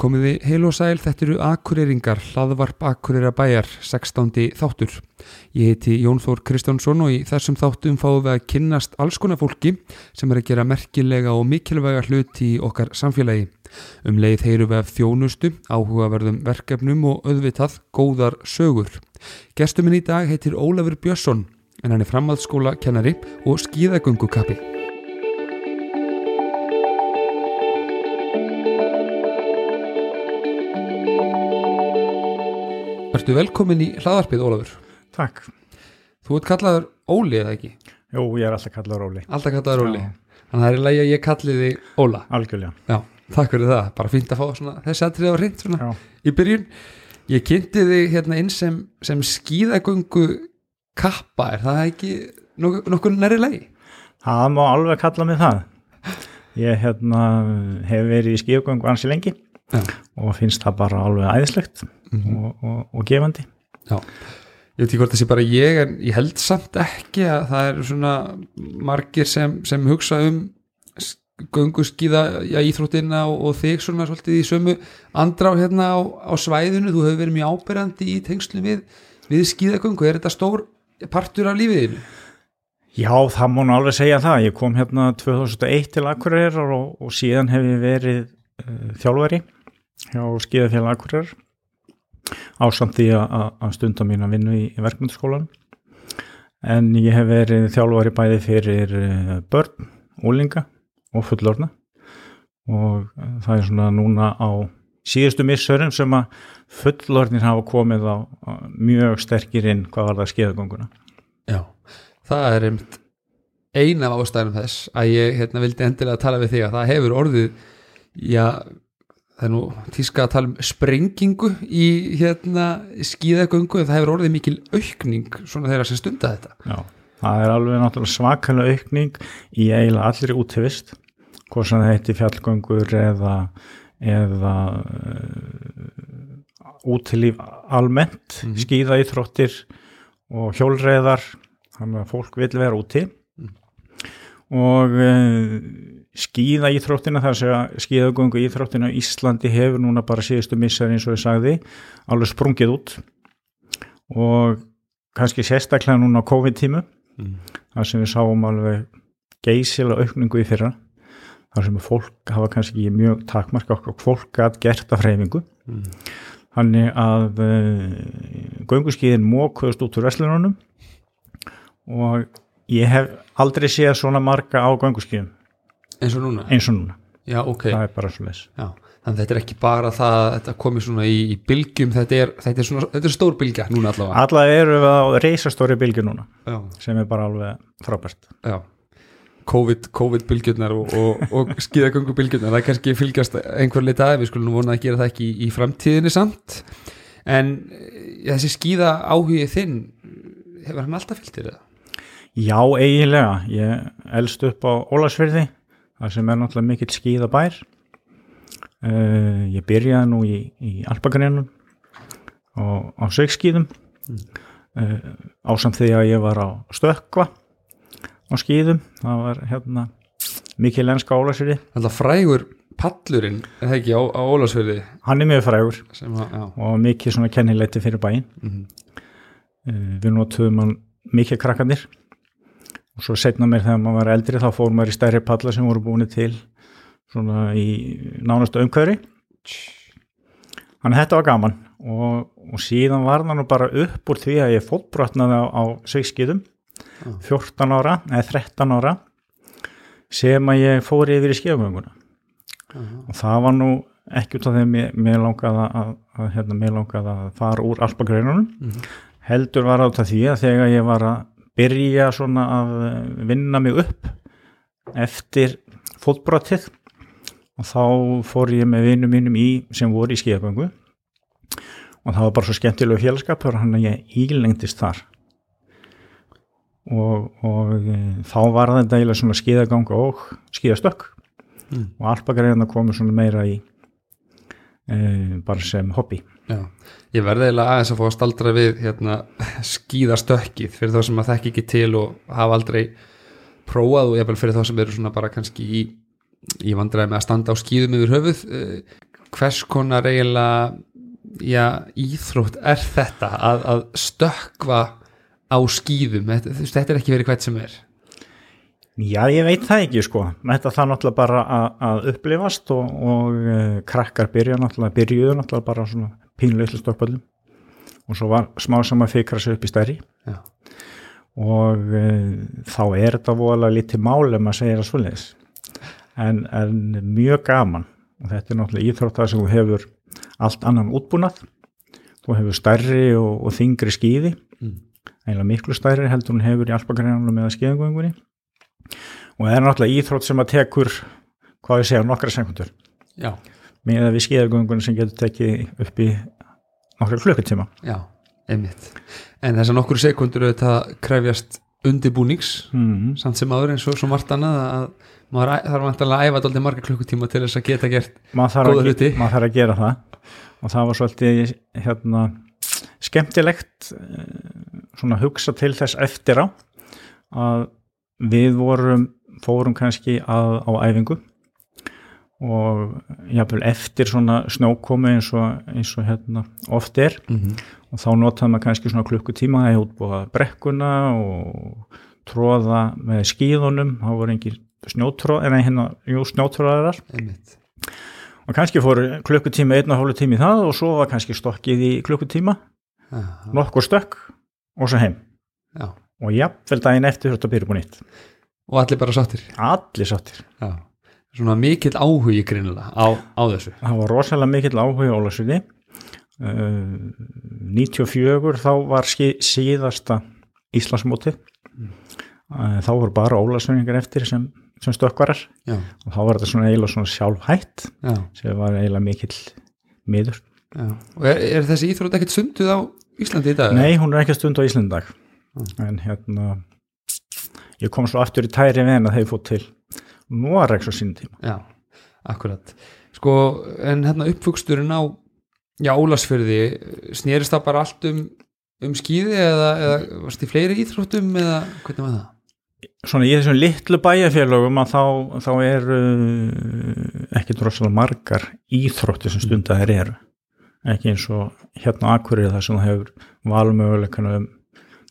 Komiði heil og sæl, þetta eru Akureyringar, hlaðvarp Akureyra bæjar, 16. þáttur. Ég heiti Jón Þór Kristjánsson og í þessum þáttum fáum við að kynnast alls konar fólki sem er að gera merkilega og mikilvæga hluti í okkar samfélagi. Um leið heyru við af þjónustu, áhugaverðum verkefnum og auðvitað góðar sögur. Gestuminn í dag heitir Ólafur Björnsson en hann er framhaldsskóla kennari og skíðagöngukappi. Ertu velkomin í hlaðarpið Ólafur? Takk. Þú ert kallaður Óli eða ekki? Jú, ég er alltaf kallað Róli. Alltaf kallaður Óli. Já. Þannig að það er í lagi að ég kalli þig Óla. Algjörlega. Já, takk fyrir það. Bara fínt að fá svona, þessi atrið á reynd svona Já. í byrjun. Ég kynnti þig hérna inn sem, sem skíðagöngu kappa. Er það ekki nokkuð, nokkuð næri lagi? Það má alveg kalla mig það. Ég hérna, hef verið í skíugöngu ansi lengi Já. og finnst það bara alveg æðislegt Mhm. og, og, og gefandi. Já. Ég veit ekki hvort það sé bara ég en ég held samt ekki að það eru svona margir sem, sem hugsa um s- göngu skíða já, íþróttina og, og þig svona svolítið í sömu andrá hérna á, á svæðinu þú hefur verið mjög ábyrjandi í tengslu við, við skíðagöngu, er þetta stór partur af lífiðinu? Já, það má nú alveg segja það. Ég kom hérna 2001 til Akureyrar og, og síðan hef ég verið uh, þjálfari hjá skíðafélag Akureyrar ásamt því að, stunda mín að vinna í, í verkmyndaskólan. En ég hef verið þjálfari bæði fyrir uh, börn, úlinga og fullorna og uh, það er svona núna á síðustu missurum sem að fullornir hafa komið á, á mjög sterkir inn hvað var það skíðagönguna. Já, það er einmitt ein af ástæðanum þess að ég hérna, vildi endilega tala við þig að það hefur orðið já, það er nú tíska að tala um sprengingu í hérna skíðagöngu en það hefur orðið mikil aukning svona þeirra sem stunda þetta. Já, það er alveg náttúrulega svakalega aukning í eiginlega allri útivist hvort sem það heiti fjallgöngur eða, eða uh, útilíf almennt, Mhm. skíða íþróttir og hjólreiðar þannig að fólk vil vera úti. Og uh, skíða íþróttina þar sem að skíðagöngu íþróttina. Íslandi hefur núna bara síðustu missar eins og ég sagði alveg sprungið út. Og kannski sérstaklega núna á COVID-tímu mm. þar sem við sáum alveg geysilega aukningu í fyrra. Þar sem fólk hafa kannski ekki mjög takmarka okkur fólk gætt gert af hreyfingu. Mm. þannig að uh, gönguskíðin mókuðust út úr veslununum og ég hef aldrei séð svona marga á gönguskíðum eins og núna eins og núna, Já, ok, það er bara svo leis já Þannig að þetta er ekki bara það að þetta komi svona í, í bylgjum, þetta er, þetta er, svona, þetta er stór bylgja núna allavega. alla eru við á reisastóri bylgi núna Já, sem er bara alveg frábært já. COVID, og, og, og skíðagöngu bylgjurnar, það kannski fylgjast einhver leita að við skulum vona að gera það ekki í, í framtíðinni samt en eh, þessi skíða áhugið þinn hefur hann alltaf fylgt þér það? Já, eiginlega. Ég elst upp á Ólasfyrði, það sem er náttúrulega mikill skíðabær. Uh, ég byrjaði nú í, í Alpagreinum og á sögskíðum Mm. uh, ásamt því að ég var á stökkva á skíðum. Það var hérna mikil lenska Ólasfyrði. Alltaf frægur pallurinn, það ekki á, á Ólafsverði Hann er mjög frægur að, og mikið svona kennileiti fyrir bæinn. mm, Uh, við notuðum hann mikið krakkanir og svo setna mér þegar maður var eldri þá fór maður í stærri palla sem voru búin til svona í nánastu umhverfi. Þannig að þetta var gaman. Og, og síðan var það nú bara upp úr því að ég fótbrotnaði á, á sveikskiðum Já. 14 ára eða 13 ára sem að ég fór yfir í skíðagönguna. Og það var nú ekki út af því að mér, langaði að, að, hérna, mér langaði að fara úr alpagreinunum. Mhm. heldur var át af því að þegar ég var að byrja svona að vinna mig upp eftir fótbrotið. Og þá fór ég með vinnum mínum í sem voru í skíðagöngu. Og það var bara svo skemmtilegu félagskapur hann að ég ílengdist þar. Og, og e, þá var þetta eiginlega svona skíðaganga og skíðastökk. Mm. og alpagreina komu svona meira í bara sem hobby. Já, ég verði eiginlega aðeins að fá að staldra við hérna, skíðastökkið fyrir þá sem að þekki ekki til og hafa aldrei prófað og jafnvel fyrir þá sem eru svona bara kannski í, í vandræði með að standa á skíðum yfir höfuð. Eh, hvers konar eiginlega já, íþrótt er þetta að, að stökkva á skýðum þetta, þetta er ekki verið hvert sem er Já, ég veit það ekki sko. Þetta það náttúrulega bara að, að upplifast og, og uh, krakkar byrja náttúrulega, byrjuðu náttúrulega bara svona pínleitlu stokkböllum og svo var smá sem að fikra sig upp í stærri. Já, og uh, þá er þetta voðalega lítið mál ef maður segir að svoleiðis. En, en mjög gaman. Og þetta er náttúrulega íþróttar sem hefur allt annan útbúnað. Þú hefur stærri og, og þingri skýði mm. eiginlega miklu stærri heldur hún hefur í alpagreinanum eða skeiðgöngunni og það er náttúrulega íþrótt sem að tekur hvað ég segja, nokkra sekundur já, með að við skeiðgöngunni sem getur tekið upp í nokkra klukkutíma. Já, einmitt. En þessar nokkur sekundur auðvitað krefjast undibúnings mm. samt sem áður eins og svo margt annað að maður þarf að æfa dálítið marga klukkutíma til þess að geta gert Góða að, hluti. maður þarf að gera það. Og það var svolítið hérna, skemmtilegt eh, svona að hugsa til þess eftir á að við vorum fórum kannski að, á æfingu og jafnvel eftir svona snjókomi eins og, eins og hérna oft er. Mm -hmm. og þá notaði maður kannski svona klukkutíma að útbúa brekkuna og tróða með skíðunum. Þá voru engin snjótróð en hérna, jú, snjótróðarar og kannski fór klukkutíma einn og hálfu tími það og svo var kannski stokkið í klukkutíma. Já, nokkur stökk og svo heim. Já. Og jafnvel daginn eftir þetta byrja búin nýtt. Og allir bara sáttir. Allir sáttir. Já. svona mikill áhugi greinilega á, á þessu. Það var rosalega mikill áhuga á Ólasviði uh, 94 þá var síðasta Íslandsmótið. Uh, þá voru bara Ólasviðingar eftir sem, sem stökkvarar. Já, og þá var þetta svona eiginlega svona sjálfhætt já, sem var eiginlega mikill miður. Já. og er, er þessi íþrótt ekkert sunduð á Íslandi í dag? Nei, hún er ekki stund á Íslandag en hérna ég kom svo aftur í tæri við henn að þeir fótt til Norex á sínum tíma. Já, akkurat. Sko, en hérna uppfugsturinn á já, Ólasfyrði snerist það bara allt um um skýði eða, eða varst í fleiri íþróttum eða hvernig var það? Svona í þessum litlu bæjarfélögum að þá, þá eru ekki drossalega margar íþróttir sem stundar eru. Ekki eins og hérna á Akureyri þar sem það hefur valmöguleikana um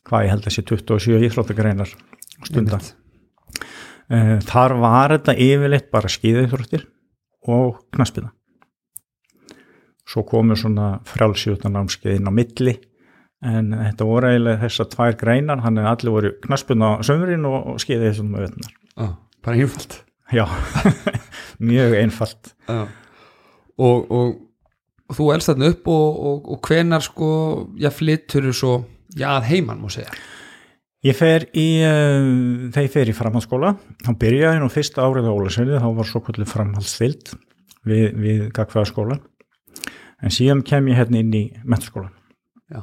hvað ég held að sé 27 íþróttagreinar stundar Einmitt. Eh, Þar var þetta yfirleitt bara skíðaíþróttir og knaspina. Svo komur svona frjálsjótanámskeið inn á milli en þetta voru eiginlega þessar tvær greinar, hann er allir voru knaspina á sömurinn og, skíðaði þessum með vettnar. Já, bara einfalt Já, mjög einfalt. Já. Og, og, og þú elst þarna upp og, og, hvenar sko, já, flyttur svo, já, að heiman, má segja. Ég fer í, uh, þegar ég fer í framhaldsskóla, þá byrjaði nú fyrsta árið á Ólasveili, þá var svo kvöldið framhaldsstild við, við Gagfæðaskóla, en síðan kem ég hérna inn í mentaskóla Já,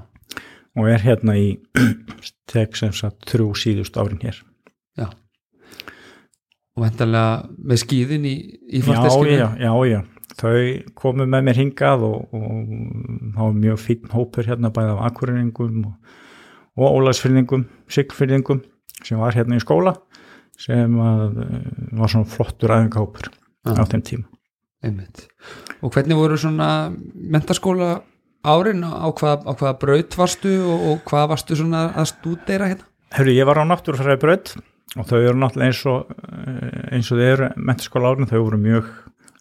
og er hérna í tek sem sagt þrjú síðust árin hér. já. Og vendarlega með skýðin í, í Já, farteskinu. já, já, já. Þau komu með mér hingað og, og þá var mjög fín hópur hérna bæði af akkuriningum og, og ólagsfyrningum, siglfyrningum sem var hérna í skóla sem að, eh, var svona flottur aðeingahópur á Já, þeim tíma. einmitt. Og hvernig voru svona mentaskóla árin á hvað, á hvaða braut varstu og, og hvað varstu svona að stúdeira hérna? Herru, ég var á náttúrufræði braut og þau eru náttúrulega eins og eh, eins og eru mentaskóla árin, þau voru mjög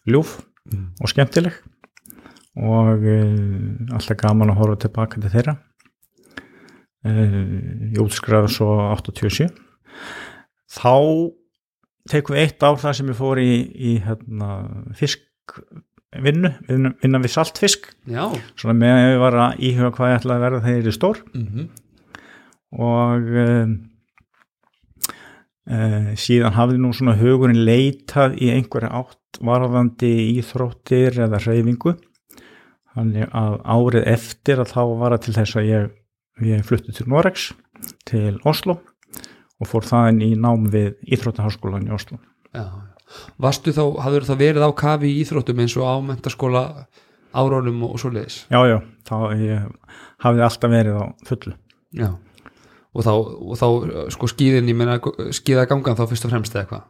ljúf Mm. og skemmtileg. Og e, alltaf gaman að horfa tilbaka til þeirra. E, ég útskræði svo 87 þá tekum við eitt ár það sem ég fór í, í hérna, fiskvinnu vinna, vinna við saltfisk. Já. svona með að ég var að íhuga hvað ég ætlaði að verða þegar ég er stór. Mm og um, uh, síðan hafði nú svona hugurinn leitað í einhverja átt varðandi íþróttir eða hreyfingu þannig að árið eftir að þá var það til þess að ég, ég flutti til Norex til Oslo og fór þaðin í nám við Íþróttaháskólan í Oslo Já. Varstu þá, hafður það verið á kafi í íþróttum eins og á mentaskóla árónum og, og svoleiðis? já já, þá hafði alltaf verið á fullu Já. Og þá, og þá sko skýðin, ég meina skýða gangan þá fyrst og fremst eða hvað?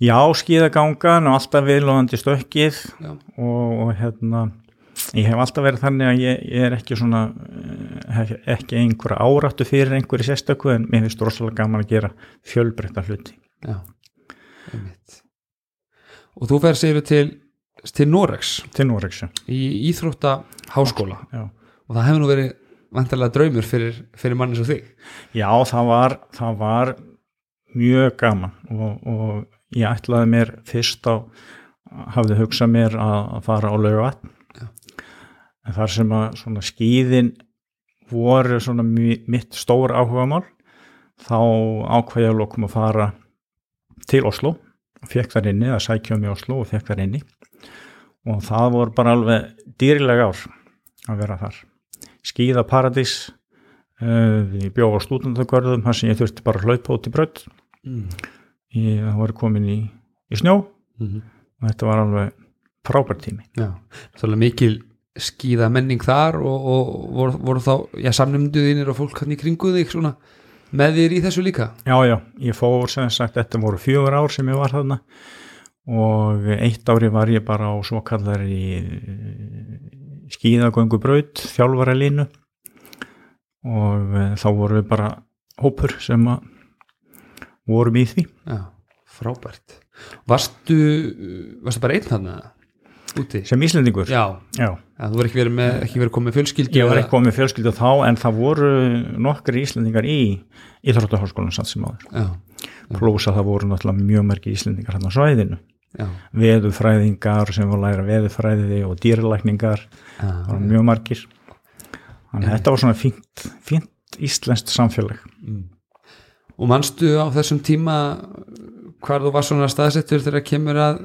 Já, skíðagangan og alltaf viðlóðandi stökkið Já. og, og hérna ég hef alltaf verið þannig að ég, ég er ekki svona eh, ekki einhverja áráttu fyrir einhverju sérstöku en mér finnst rosalega gaman að gera fjölbreytta hluti Já, einmitt. Og þú fer sér til, til Norex til Norex í Íþrótta háskóla Já. og það hefur nú verið vantarlega draumur fyrir, fyrir manni svo þig. Já, það var, það var mjög gaman og, og ég ætlaði mér fyrst á hafði hugsað mér að, fara á laugavatn en þar sem að svona skíðin voru mitt stór áhugamál þá ákvað ég að lokum að fara til Oslo. Fekk þar inni, að sækja um í Oslo og fekk þar inni. Og það voru bara alveg dýrilega ár að vera þar. Skíða paradís uh, ég bjóð á stúdendagörðum þar sem ég þurfti bara hlaupa út í braut. Mm. Ég það var komin í, í snjó. Mm og þetta var alveg frábært tími. Já, það er mikil skíða menning þar og, og voru, voru þá, já, samnumduðinir og fólk hann í kringu þig svona með þér í þessu líka. já já, ég fór sem sagt þetta voru fjögur ár sem ég var þarna og eitt ári var ég bara á svo kallar í skíðagöngu braut þjálfara línu og eh, þá voru við bara hópur sem að vorum í því Já, frábært. Varstu, varstu bara einn þarna úti? sem Íslendingur Já, já. þú verður ekki verið, með, ekki verið komið fjölskyldu. Ég var ekki komið fjölskyldu þá en það voru nokkri Íslendingar í Íþróttaháskólan samt sem áður. Plús að það voru náttúrulega mjög mörgi Íslendingar hann á svæðinu. já, Veðufræðingar sem var að læra veðufræði og dýrlækningar, það voru mjög margir. Þannig að þetta var svona fínt, fínt íslenskt samfélag. Mm. Og manstu á þessum tíma hvar þú var svona staðsettur þegar kemur að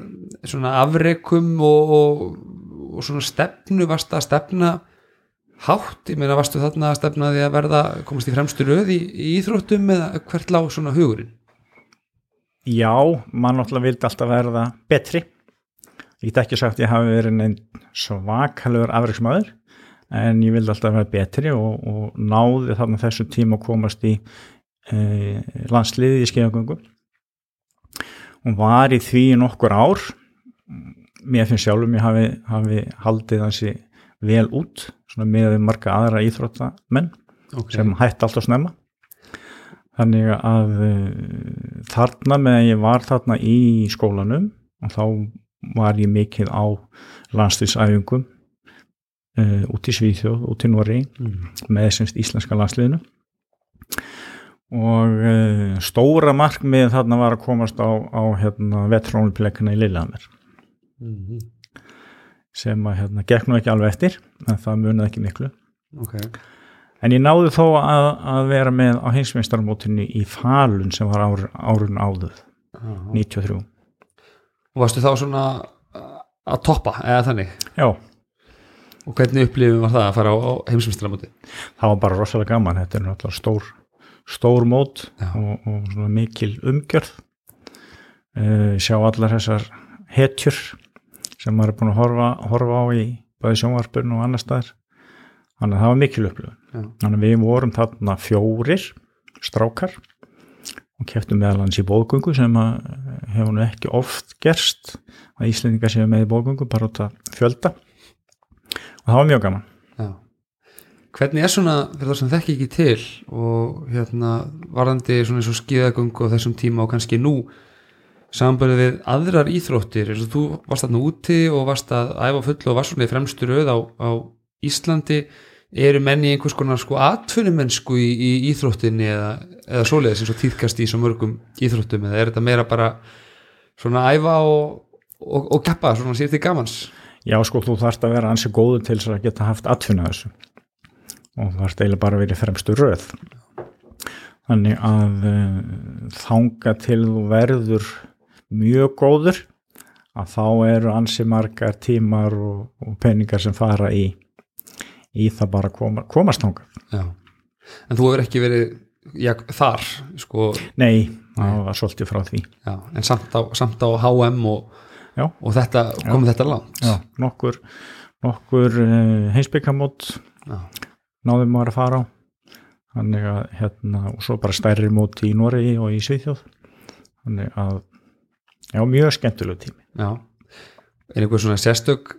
svona afrekum og, og, og svona stefnu? Varst að stefna hátt, ég meina varstu þarna að stefna því að verða, komast í fremstu röð í, í íþróttum eða hvert lág svona hugurinn? Já, mann náttúrulega vildi alltaf verða betri. Ég get ekki sagt ég hafi verið neinn svakalegur afreiksmaður en ég vildi alltaf vera betri og, og náði þarna þessu tíma að komast í e, landsliði í skeiðagöngu og var í því nokkur ár mér finnst sjálfum ég hafi, hafi haldið hansi vel út svona með marga aðra íþróttamenn okay. sem hætti alltaf snemma þannig að uh, þarna með að ég var þarna í skólanum og þá var ég mikið á landslýsæfingum uh, út í Svíþjóð, út í Norri mm. með semst íslenska landsliðinu og uh, stóra markmið þarna var að komast á, á hérna, vetrónupleikana í Lillehammer Mm. sem að hérna, gekk nú ekki alveg eftir en það munið ekki miklu ok, En ég náði þó að, að vera með á heimsmeistarmótinu í Falun sem var ár, árun áður, Já. 93. og varstu þá svona að toppa eða þannig Já, og hvernig upplifum var það að fara á, á heimsumstramóti það var bara rosalega gaman, þetta er náttúrulega stór, stór mót og, og svona mikil umgjörð. Uh, sjá allar þessar hetjur sem maður er búin að horfa, horfa á í bæði sjónvarpurinn og annar staðar. Þannig að það var mikil upplifun. Já. Þannig að við vorum þarna fjórir strákar og keftum meðal hans í bóðgöngu sem að eh, hefur nú ekki oft gerst að Íslendingar séu með í bóðgöngu bara út að fjölda og það var mjög gaman. Já. Hvernig er svona, fyrir það sem þekki ekki til og hérna varðandi svona eins og skíðagöngu á þessum tíma og kannski nú samanbörðið við aðrar íþróttir eins og þú varst þarna úti og varst að æfa full og varst svona í fremstu röð á, á Íslandi eru menni einhvers konar sko atfunnumennsku í, í íþróttinni eða, eða svoleiðis eins og týðkast í svo mörgum íþróttum eða er þetta meira bara svona að æfa og, og, og keppa svona sér til gamans Já sko þú þarft að vera ansi góður til þess að geta haft atfinna þessu og þarft eiginlega bara í fremstu röð. Þannig að uh, þanga til þú verður mjög góður að þá eru ansi margar tímar og, og peningar sem fara í, í það bara koma, komast þangað. Já. En þú hefur ekki verið já, þar, sko, Nei, það var svolítið frá því. já, en samt á, samt á HM og, og þetta, komið þetta langt. Já, nokkur, nokkur uh, heimsbyggamót Já. Náðum maður að fara á. Þannig að hérna og svo bara stærri móti í Noregi og í Svíþjóð. Þannig að já, mjög skemmtilegu tími. Já, er einhver svona sérstök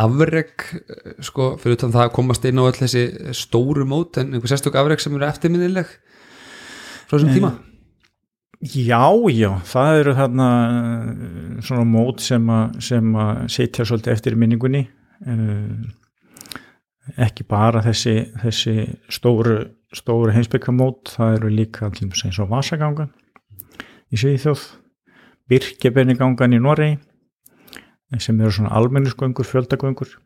afreg sko, fyrir utan það að komast inn á öll þessi stóru mót en einhver sérstök afreg sem eru eftirminnileg frá þessum tíma? Já, já, það eru þarna eh, svona mót sem að, setja svolítið eftir minningunni. Uh, ekki bara þessi, þessi stóru, stóru heimsbyggamót, það eru líka allir eins og Vasagangan í Svíþjóð, Birkebennigangan í Noregi sem eru svona almennisgöngur, fjöldagöngur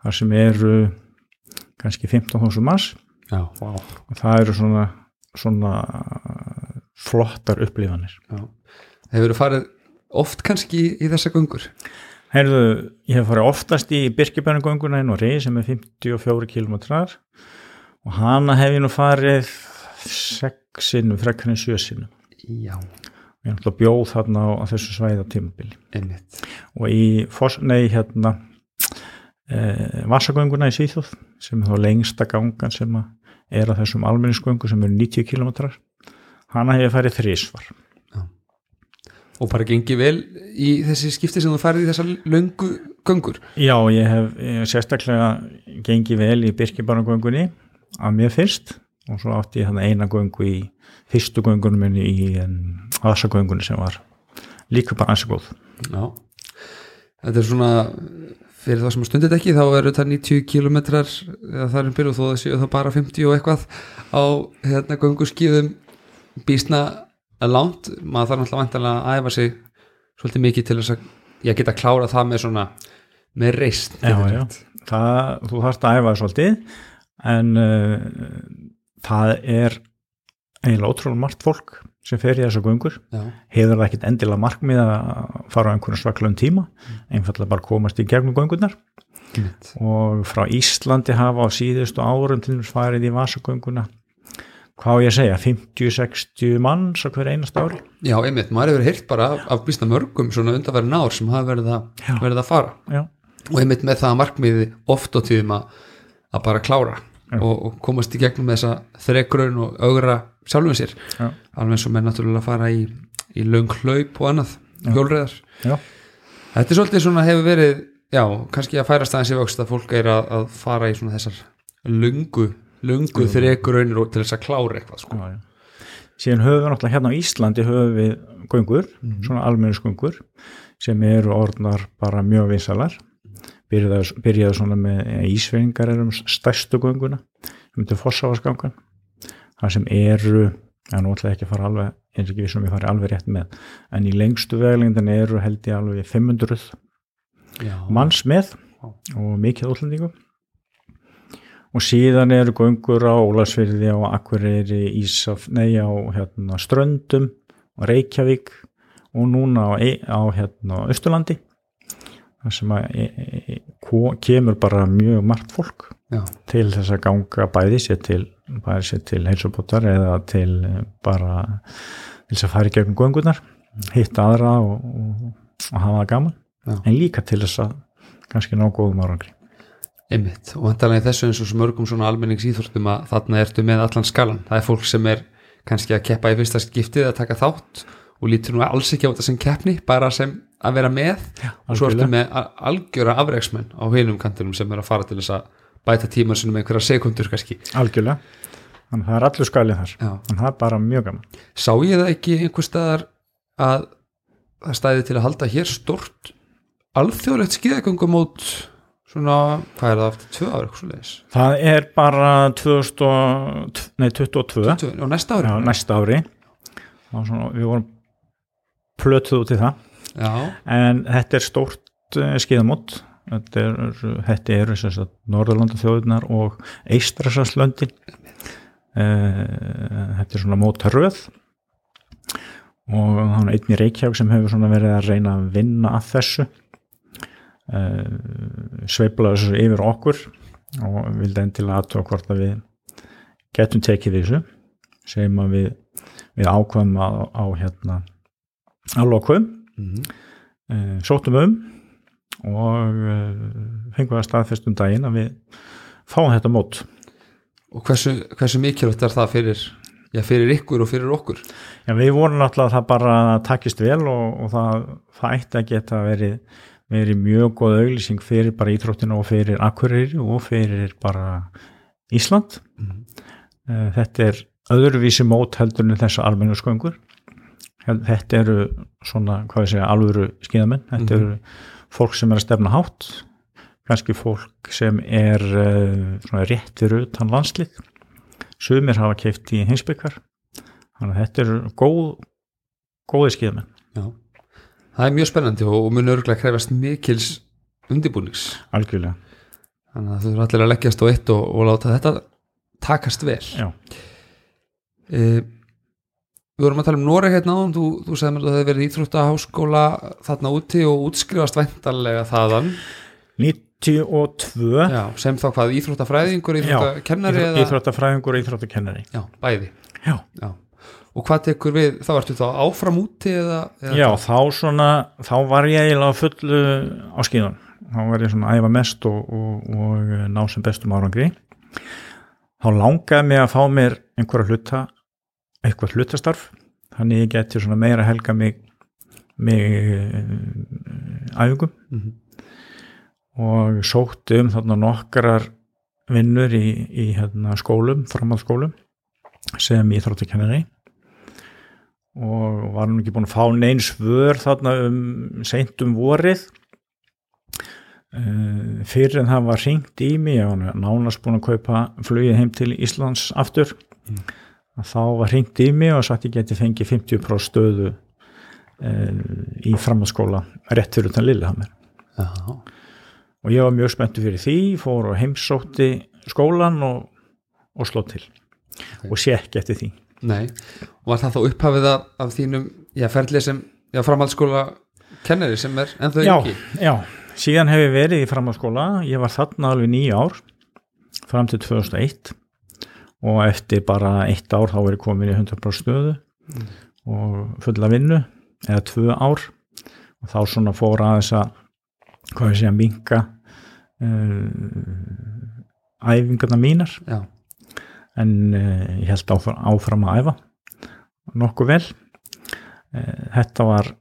þar sem eru kannski 15.000 mass Já, vá og það eru svona, svona flottar upplifanir Já. Hefur þú farið oft kannski í þessa göngur? Heyrðu, ég hef farið oftast í Birkibænugönguna í Noregi sem er 54 km og hana hef ég nú farið 6 sinnum, frekkarinn 7 sinnum. Já, ég er náttúrulega bjóð þarna á, á þessu svæða tímabili einmitt. Og í Foss, nei, hérna e, Vassagönguna í Svíþjóð sem er þá lengsta gangan sem er að þessum almenningsgöngu sem eru 90 km hana hef ég farið þrísvar Og bara gengi vel í þessi skipti sem þú farið í þessa löngu göngur. Já, ég hef, ég hef sérstaklega gengið vel í Birkibarnagöngunni að mér fyrst. Og svo átti ég hann eina göngu í fyrstu göngunum minni í aðsagöngunni sem var líka bara ansi góð. Já, þetta er svona fyrir það sem stundið ekki þá eru þetta 90 kilometrar er um byrju og þó það séu það bara 50 og eitthvað á hérna gönguskíðum bísna langt, maður þarf náttúrulega vantanlega að æfa sig svolítið mikið til þess að ég geta að klára það með svona með reist þú þarfst að æfa svolítið en uh, það er eiginlega ótrúlega margt fólk sem fer í þessu göngur. Já, hefur það ekkit endilega markmið að fara á einhvern svaklegum tíma? Einfallega bara komast í gegnum göngurnar. Einmitt. og frá Íslandi hafa á síðustu árum til þess farið í vasagönguna hvað á ég að segja, 50-60 manns á hver einast ári? Já, einmitt, maður hefur heyrt bara af, af bísna mörgum svona undarverðin ár sem hafa verið að, verið að fara. Já, og einmitt með það markmiði oft á tíðum að, að bara klára og, og komast í gegnum þessa þrekraun og augra sjálfum sér. Já, alveg eins og með náttúrulega að fara í, í löng hlaup og annað, hjólreðar þetta er svolítið svona hefur verið já, kannski að færast aðeins í vöxt að fólk er að, að fara í svona þessar lungu, lungu þrekraunir og til þess að klára eitthvað sko. já, já. síðan höfum við náttúrulega hérna á Íslandi höfum við göngur, svona almennisgöngur sem eru orðnar bara mjög vinsalar byrjaðu, byrjaðu svona með ísveingar erum stærstu gönguna um til Fossavarsgangan það sem eru Já, nú ætla ég ekki að fara alveg, eins og ekki vissum ég fari alveg rétt með, en í lengstu veglingin eru held ég alveg 500 já, manns með og mikið útlendingum og síðan eru göngur á Ólasfyrði á Akureyri, Ísaf, nei á hérna, Ströndum og Reykjavík og núna á, Ei- á hérna, Östurlandi þar sem að e, e, ko- kemur bara mjög margt fólk já, til þess að ganga bæði sér til, til heilsubótar eða til eh, bara til þess að fara í gegnum göngunar hitta aðra og, og, og hafa það gaman. Já. en líka til þess að kannski ná góðum árangri einmitt. Og vantarlega í þessu eins og svo mörgum svona almenningsýþórtum að þarna ertu með allan skalan það er fólk sem er kannski að keppa í fyrsta skiptið að taka þátt og lítur nú alls ekki á þetta sem keppni bara sem að vera með. Og svo ertu með algjöra afreiksmenn á heilum kantinum sem er að fara til þess að bæta tíman sinum með einhverja sekundur kannski. Algjörlega, þannig að það er allur skalið þar. Já. þannig að það er bara mjög gaman. Sá ég það ekki einhver staðar að það stæði til að halda hér stort alþjóðlegt skíðagöngumót svona, hvað er það aftur, tvö ára eitthvað svo leiðis það er bara 2000, nei, 22 og næsta ári. Já, næsta ári. Svona, við vorum plötuð út í það. Já, en þetta er stórt uh, skíðamót. Þetta eru er, er Norðurlanda þjóðunar og Eistrasalslöndin uh, þetta er svona mótaröð og það er einn í Reykjavík sem hefur verið að reyna að vinna að þessu sveifla þessu yfir okkur og vildi endilega aðtóa hvort að við getum tekið þessu sem að við, við ákvæmum á, á hérna á lokum. Mm uh, sóttum um og uh, fengum við að staðfestum daginn að við fáum þetta mót. Og hversu, hversu mikilvægt er það fyrir já, fyrir ykkur og fyrir okkur? Já, við vorum náttúrulega að það bara takist vel og, og það, það ætti að geta verið, verið mjög góð auglýsing fyrir bara íþróttinu og fyrir Akureyri og fyrir bara Ísland. Eh, Þetta er öðruvísi mót heldur en þessa almennu sköngur. Þetta eru svona, hvað ég segja, alvöru skíðamenn. Þetta eru fólk sem er að stefna hátt, kannski fólk sem er uh, svona rétt fyrir utan landslið. Sumir hafa keift í hinsbyggjar. Þannig að þetta eru góð, góði skíðamenn. já. Það er mjög spennandi og, og mun örgulega krefast mikils undirbúnings Algjörlega. þannig að þau eru allir að leggjast á eitt og, og láta þetta takast vel Já. e, Við vorum að tala um Noreg hérna áðan, þú, þú segði mér að það hefði verið íþróttaháskóla þarna úti og útskrifast væntanlega þaðan 92. já, sem þá hvað íþróttafræðingur, íþróttakennari eða Íþróttafræðingur og íþróttakennari. Já, bæði Já. já. Og hvað tekur við, þá ertu þá áfram úti eða, eða Já, þá svona, þá var ég eiginlega fullu á skíðun. Þá var ég svona æfa mest og, og, og ná sem bestum árangri. Þá langaði mig að fá mér einhverja hluta, eitthvað hlutastarf, þannig ég geti svona meira helga mig, mig uh, æfingum Mhm. og sótti um þarna nokkrar vinnur í, í hérna, skólum, framhaldsskólum sem íþróttakennari og var nú ekki búin að fá neins vör þarna um seint um vorið uh, fyrir en það var ringt í mig ég var nánast búin að kaupa flugið heim til Íslands aftur Mm. þá var ringt í mig og sagt ég geti fengið 50% stöðu uh, í framhaldsskóla rétt fyrir utan Lillehammer Já, og ég var mjög spenntu fyrir því, fór og heimsótti skólan og, og sló til Ok. og sé ekki eftir því. Nei. Og var það þá upphafið af, af þínum já, ferli sem, já, framhaldsskóla kennari sem er ennþá Já, ekki já, síðan hef ég verið í framhaldsskóla, ég var þarna alveg nýja ár, fram til 2001 og eftir bara eitt ár þá er ég komin í 100% stöðu og fulla vinnu, eða tvö ár. Og þá svona fór aðeins að, hvað ég segja, minka uh, æfingarna mínar. Já, en uh, ég held áfram, áfram að æfa nokkuð vel. Uh, þetta var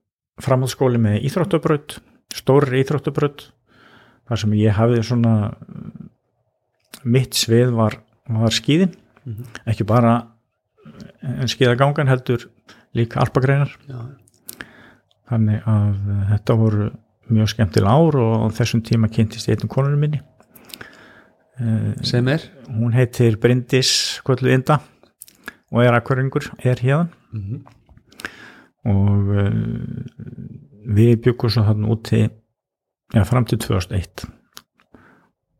framhaldsskóli með íþróttabraut stóri íþróttabraut þar sem ég hafði svona uh, mitt svið var, var skíðin. Mhm. ekki bara en skíðagangan heldur líka alpagreinar já, þannig að þetta voru mjög skemmtileg ár og á þessum tíma kynntist ég einnum konunum minni sem er? hún heitir Bryndis Kvöldu Inda og er akvaringur, er hérðan mm og uh, við byggum svo þarna úti ja, fram til 2001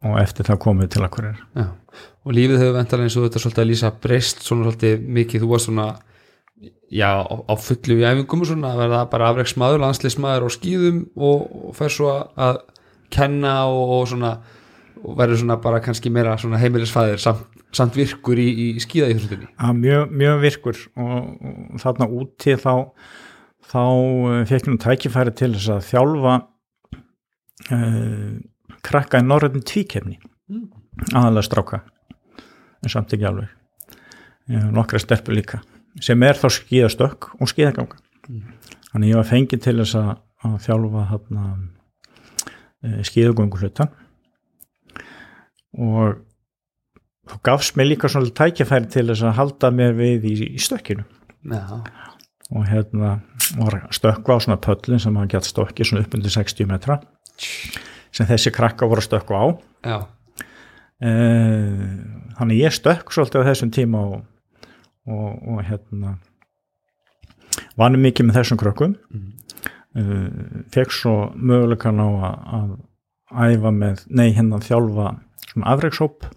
og eftir það komum við til já. og lífið hefur vendalega eins og þetta svolítið að lýsa breyst svona svolítið mikið, þú var svona já, á, fullu í æfingum og svona að verða bara afreiksmaður, landslismadur á skýðum og, og fær svo að kenna og, og svona og verður svona bara kannski meira svona heimilisfæðir samt, samt virkur í, í skýðaíþróttinni ja, mjög, mjög virkur og, og þarna úti þá þá uh, fekk nú tækifæri til þess að þjálfa uh, krakka í norðin tvíkefni Mm. aðalega stráka en samt ekki alveg nokkra stelpur líka sem er þá skíðastökk og skíðaganga Mm. þannig ég var fengið til þess að, að þjálfa þarna e, skíðagöngu hluta og þá gafst mér líka svona tækifæri til þess að halda mér við í, í stökkinu. Já, og hérna var stökkva á svona pöllin sem hafa gett stökki svona upp undir 60 metra sem þessi krakka voru að stökkva á. Já, Eh, þannig ég stökk svolítið á þessum tíma og, og, og hérna vannum mikið með þessum krökkum. Mhm. uh, fekk svo möguleikan á að, að æfa með, nei hérna þjálfa svona afreikshóp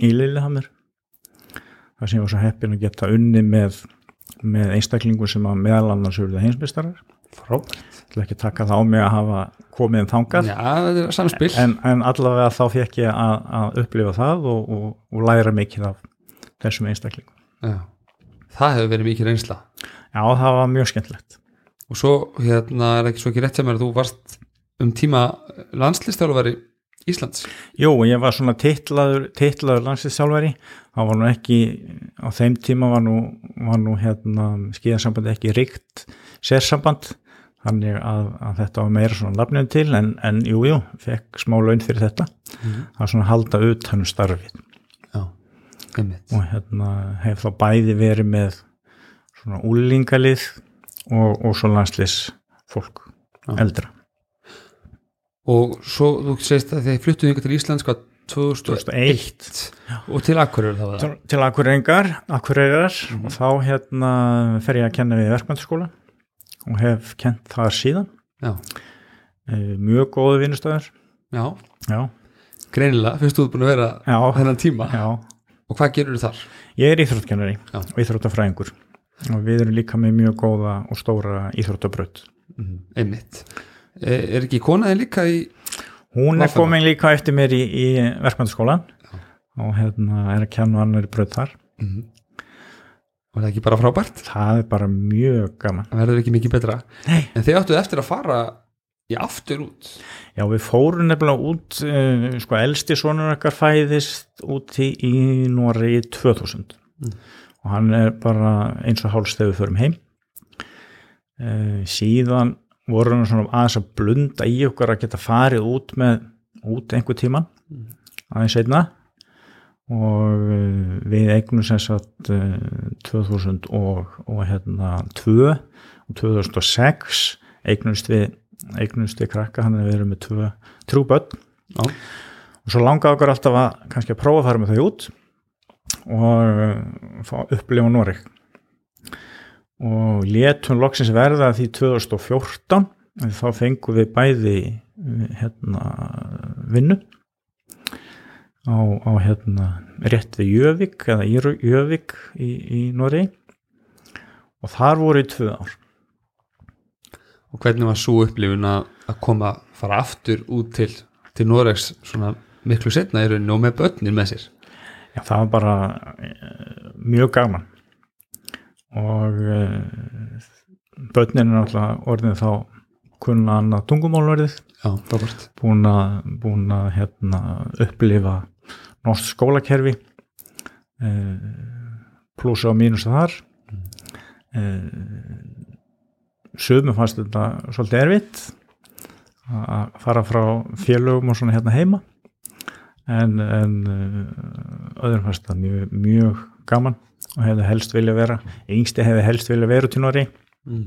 í Lillehammer þar sem ég var svo heppin að geta unni með, með einstaklingu sem að meðal annars eruðu heimsbystarar ég ætla ekki taka það á mig að hafa komið um þangað já, er en, en allavega þá fekk ég að, að upplifa það og, og, og læra mikið af þessum einstaklingum. já. það hefur verið mikið reynsla Já, það var mjög skemmtilegt. og svo hérna er ekki svo ekki rétt sem er að þú varst um tíma landslistjálfari Íslands? Jú, ég var svona titlaður, titlaður landslýstjálfari, það var nú ekki, á þeim tíma var nú, var nú hérna skíðarsamband ekki ríkt sérsamband, þannig að, að þetta var meira svona lafnið til, en, en jú, jú, fekk smá laun fyrir þetta, það var svona að halda utanum starfið. Já, og hérna hef þá bæði verið með svona úlingalið og, og svo landslýs fólk, Já. eldra. Og svo, þú segist að þið fluttuðu yngar til Íslands hvað 2001 2001 og til Akureyri þá var það til, til Akureyringar, Akureyrar. Og þá hérna fer ég að kenna við verkmyndaskóla og hef kent það síðan. Já, Eh, mjög góðu vinnustöður já, já, greinilega, fyrst þú búin að vera já, þennan tíma? Já. Og hvað gerur þú þar? ég er íþróttkennari og íþróttafræðingur. Og við erum líka með mjög góða og stóra íþróttabraut. Mm, einmitt er, er ekki konaði líka í hún er komin líka eftir mér í, í verkmyndaskólan og hérna er að kenna annar braut þar mm, var það ekki bara frábært? það er bara mjög gaman það verður ekki mikið betra Nei. en þið áttuð eftir að fara í aftur út Já, við fórum nefnilega út, uh, sko, elsti sonur okkar fæðist úti í Nóri 2000 Mm. og hann er bara eins og við förum heim. Uh, síðan voru hann svona aðeins að blunda í okkar að geta farið út með, út einhver tíman, Mm. aðeins einna og uh, við eignum sem sagt uh, 2000 og, og hérna 2 og 2006 eignumst við eignumst við krakka, hann er við erum með tvö, trú börn Já. og svo langaði okkur alltaf að kannski að prófa að fara með þau út og uh, fá upplifa Noreg og létum loksins verða því 2014 en þá fengum við bæði hérna vinnu á, á hérna rétt við Jövík eða í Rö- Jövík í, í Noregi. Og þar voru í tvö ár. Og hvernig var svo upplifun að koma, fara aftur út til til Noregs svona miklu setna í rauninu og með börnin með sér? Já, það var bara uh, mjög gaman og uh, börnin er náttúrulega orðin þá kunna annað tungumálverðið. Búin að, búin að hérna, upplifa norsk skólakerfi uh, pluss og mínus þar. Uh, sögum fannst þetta svolítið erfitt að fara frá félögum og svona hérna heima. En, en öðrum fannst það mjög, mjög gaman og hefði helst vilja vera yngsti hefði helst vilja vera til Nóri mm.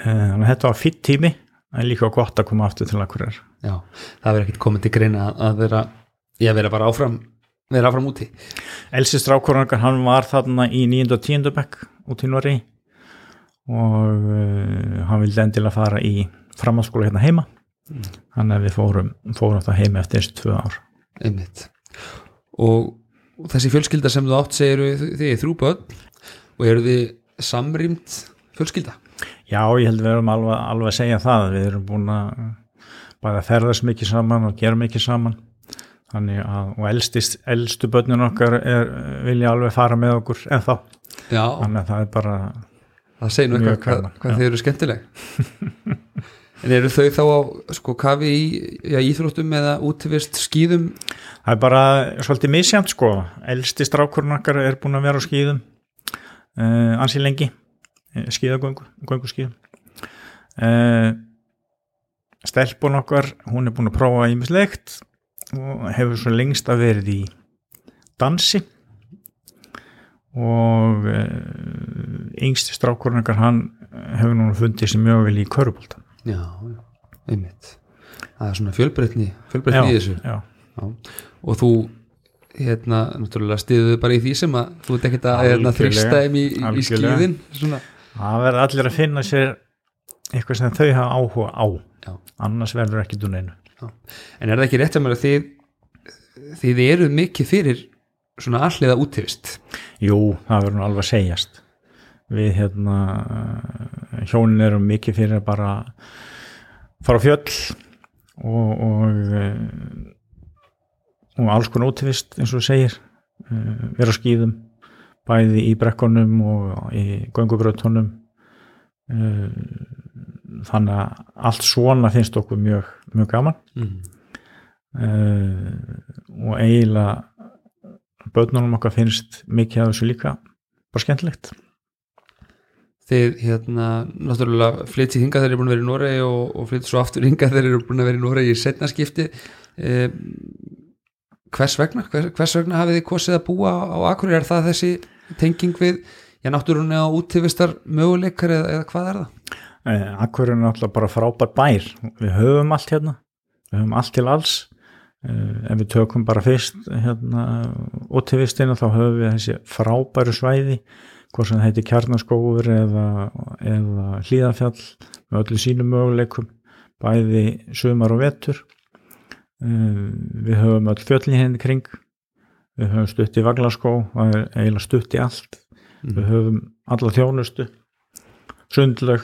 þannig að þetta var fýtt tími en líka gott að koma aftur til Akureyrar já, það verður ekkert komið til greina að vera, ég vera bara áfram vera áfram úti Elsi strákurungar, hann var þarna í 9. og 10. bekk út í Norri og uh, hann vildi endilega fara í framhaldsskóla hérna heima þannig að við fórum, fórum það heima eftir þessi tvö ár einmitt og þessi fjölskylda sem þú átt segir þið er þrjú börn og eru þið samrýmt fjölskylda? Já, ég held við erum alveg, alveg að segja það við erum búin að bara ferðast mikið saman og gera mikið saman. Þannig að, og elstist, elstu börnin okkar er, vilja alveg fara með okkur en þá, já, þannig að það er bara það segir nú eitthvað hvað, hvað þið eru skemmtileg en eru þau þá á sko kafi í já, íþróttum eða útivist skýðum Það er bara svolítið misjant sko, elsti strákurinn okkar er búin að vera á skýðum uh, ansi lengi, uh, skýðagöngu, göngu skýðum. Uh, stelpun okkar, hún er búin að prófa ímislegt og hefur svo lengst að verið í dansi og uh, yngsti strákurinn okkar, hann hefur núna fundið sér mjög vel í körubólta. Já, einmitt. Það er svona fjölbreytni fjölbreytni í þessu. já. já. og þú hérna, náttúrulega stiðuðu bara í því sem að þú ert ekkert að hérna, þrýsta þeim í, í skýðin svona, Það verður allir að finna sér eitthvað sem þau hafa áhuga á. Já. Annars verður ekki dún einu. En er það ekki rétt sem að þið þið eru mikið fyrir svona alliða útivist? Jú, það verður alveg að segjast. Við hérna hjónin erum mikið fyrir að bara fara á fjöll og og, eh, og alls konar útivist eins og segir eh, vera á skýðum bæði í brekkunum og í göngubröðtunum þannig að allt svona finnst okkur mjög, mjög gaman. Mm. og eiginlega börnunum okkar finnst mikið af þessu líka bara skemmtilegt þið hérna náttúrulega flyttið hingað þeir eru búin að vera í Noregi og, og flyttið svo aftur hingað þeir eru búin að vera í Noregi í setna skipti. Eh, hvers vegna? Hvers, hvers vegna hafið þið kosið að búa á Akureyri? Er það þessi tenging við já náttúrulega útífistar möguleikar eða, eða hvað er það? eh, Akkur er náttúrulega bara frábær bær. Við höfum allt hérna. Við höfum allt til alls. Eh, ef við tökum bara fyrst hérna útífistina þá höfum við þessi frábæru svæði hvort sem það heiti kjarnaskóður eða, eða hlýðafjall með öllu sínum möguleikum bæði sumar og vetur. Uh, við höfum öll fjöllin henni kring. Við höfum stutt í vaglaskó eiginlega stutt í allt. Við höfum alla þjónustu sundlög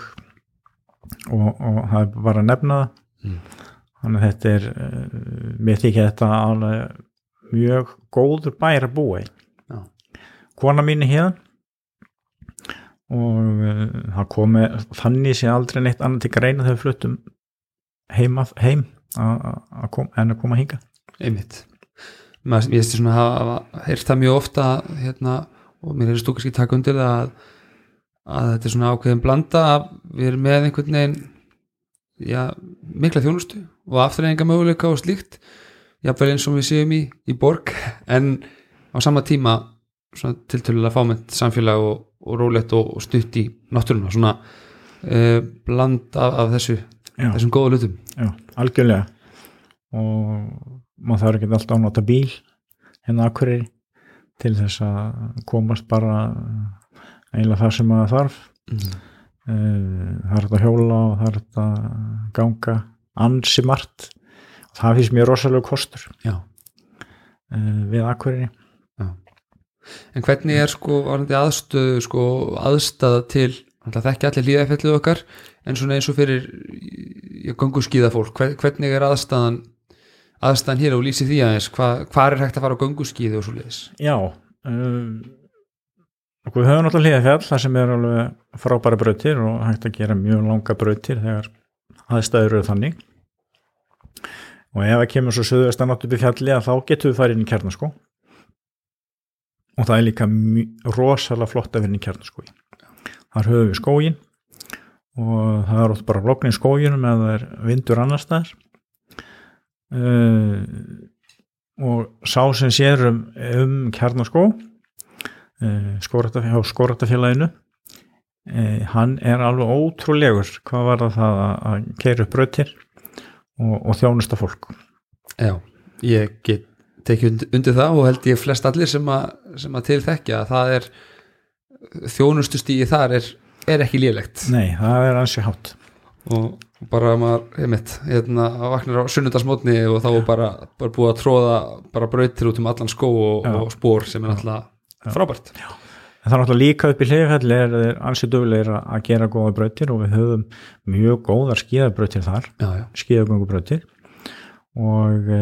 og, og það er bara að nefna það. Mm. þannig að þetta er uh, mér þykja þetta alveg mjög góður bær að búa í. Já. kona mín er hérna og uh, það komi þannig sé aldrei neitt annað til greina þegar við fluttum heim, af- heim að að kom, en að koma hinga einmitt. Maður, ég veist svona að hafa heyrt það mjög ofta hérna, og mér er stúk kannski taka undir að, að þetta er svona ákveðin blanda að við erum með einhvern veginn já, mikla þjónustu og afturreyninga möguleika og slíkt jafnvel eins og við séum í, í borg en á sama tíma tiltölulega fámennt samfélag og, og rólegt og, og stutt í náttúruna svona uh, bland af, af þessu Já. þessum góða hlutum. Já, algjörlega. Og maður þarf ekki alltaf að nota bíl hérna akkurir til þess að komast bara eiginlega það sem maður þarf. Mm. Er þetta að hjóla og þetta að ganga ansi margt. Það finnst mér rosalega kostur já. Eh, við akkurir En hvernig er sko aðstöðu sko aðstæða til alltaf þekki allir líðafellið okkar en svona eins og fyrir gangu skíða fólk, Hver, hvernig er aðstæðan aðstæðan hér og lýsi því aðeins Hva, hvað er hægt að fara á gangu skíði og svo leiðis Já um, og við höfum náttúrulega hlýðafjall þar sem er alveg frábæra brautir og hægt að gera mjög langa brautir þegar aðstæður eru þannig. Og ef það kemur svo söðvestan átt upp í fjalli að þá getum við farið inn í kjarnaskó og það er líka rosalega flott að vera í kjarnaskói þar höfum við skógin og það er oft bara lokn í skóginum eða það er vindur annar staðar. Uh, og sá sem sér um, um kjarnaskó uh, skóratafélaginu uh, hann er alveg ótrúlegur hvað var það að, að keira upp brautir og, og þjónusta fólk. Já, ég get tekið undir, það og held ég flest allir sem að, sem að til þekkja að það er þjónustustígi þar er, er ekki lélegt. Nei, það er ansi hátt. Og bara maður, ég mitt hérna, vaknar á sunnudasmótni og þá er bara, bara búið að tróða bara brautir út um allan skó og, Já. og spór sem er alltaf frábært. En það er náttúrulega líka upp í hlifjalli er ansi duglegir að gera góða brautir og við höfum mjög góðar skíðabrautir þar, já, já, skíðagöngubrautir og e,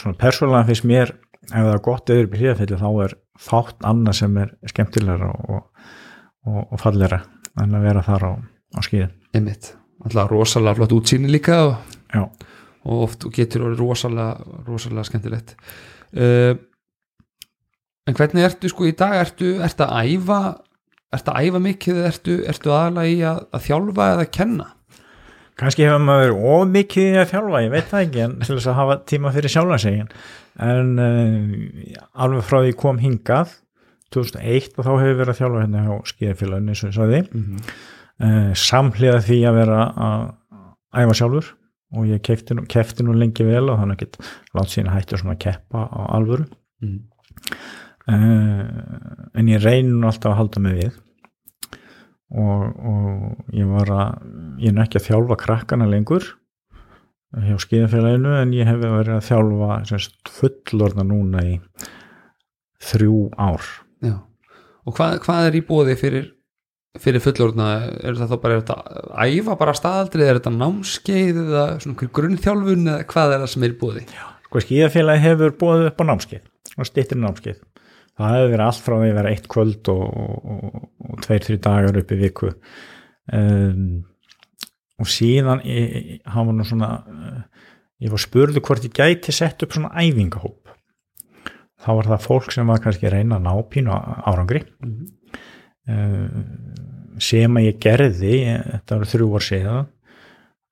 svona persónulega finnst mér ef það er gott í hlifjalli þá er fátt annað sem er skemmtilegra og, og, og fallegra en að vera þar á, á skíðin. einmitt. Alltaf rosalega flott útsýni líka og, og oft og getur orðið rosalega rosalega skemmtilegt. Uh, en hvernig ertu sko í dag? Ertu, ertu að æfa ertu að æfa mikið eða ertu, ertu aðalega í að, að þjálfa eða að kenna kannski hefur maður of mikið í að þjálfa, ég veit það ekki en til þess að hafa tíma fyrir sjálfansegin en uh, alveg frá því kom hingað 2001 og þá hefur verið að þjálfa hérna á skíðafélaginu eins og ég sagði. Mm -hmm. uh, samhliða því að vera að æfa sjálfur. Og ég kefti nú, kefti nú lengi vel og þannig að látt síðan hættu svona að keppa á alvöru. Mm. uh, en ég reyni nú alltaf að halda mig við og, og ég var að ég er ekki að þjálfa krakkana lengur hjá skíðafélaginu en ég hef verið að þjálfa semst, fullorna núna í þrjú ár. Já, og hvað, hvað er í bóði fyrir, fyrir fullorðna? Er það þá bara er að æfa bara staðaldrið, er þetta námskeið eða svona grunnþjálfun eða hvað er það sem er í bóði? sko skíðafélagi hefur búið upp á námskeið og stýttir námskeið það hefur verið allt frá því að vera eitt kvöld og, og, og, og tveir, þrjú dagar upp í viku. Um, og síðan hafa nú svona uh, ég var spurðu hvort ég gæti sett upp svona æfingahóp. Þá var það fólk sem var kannski að reyna að ná pínu árangri. Mm -hmm. sem að ég gerði þetta var þrjú ár síðan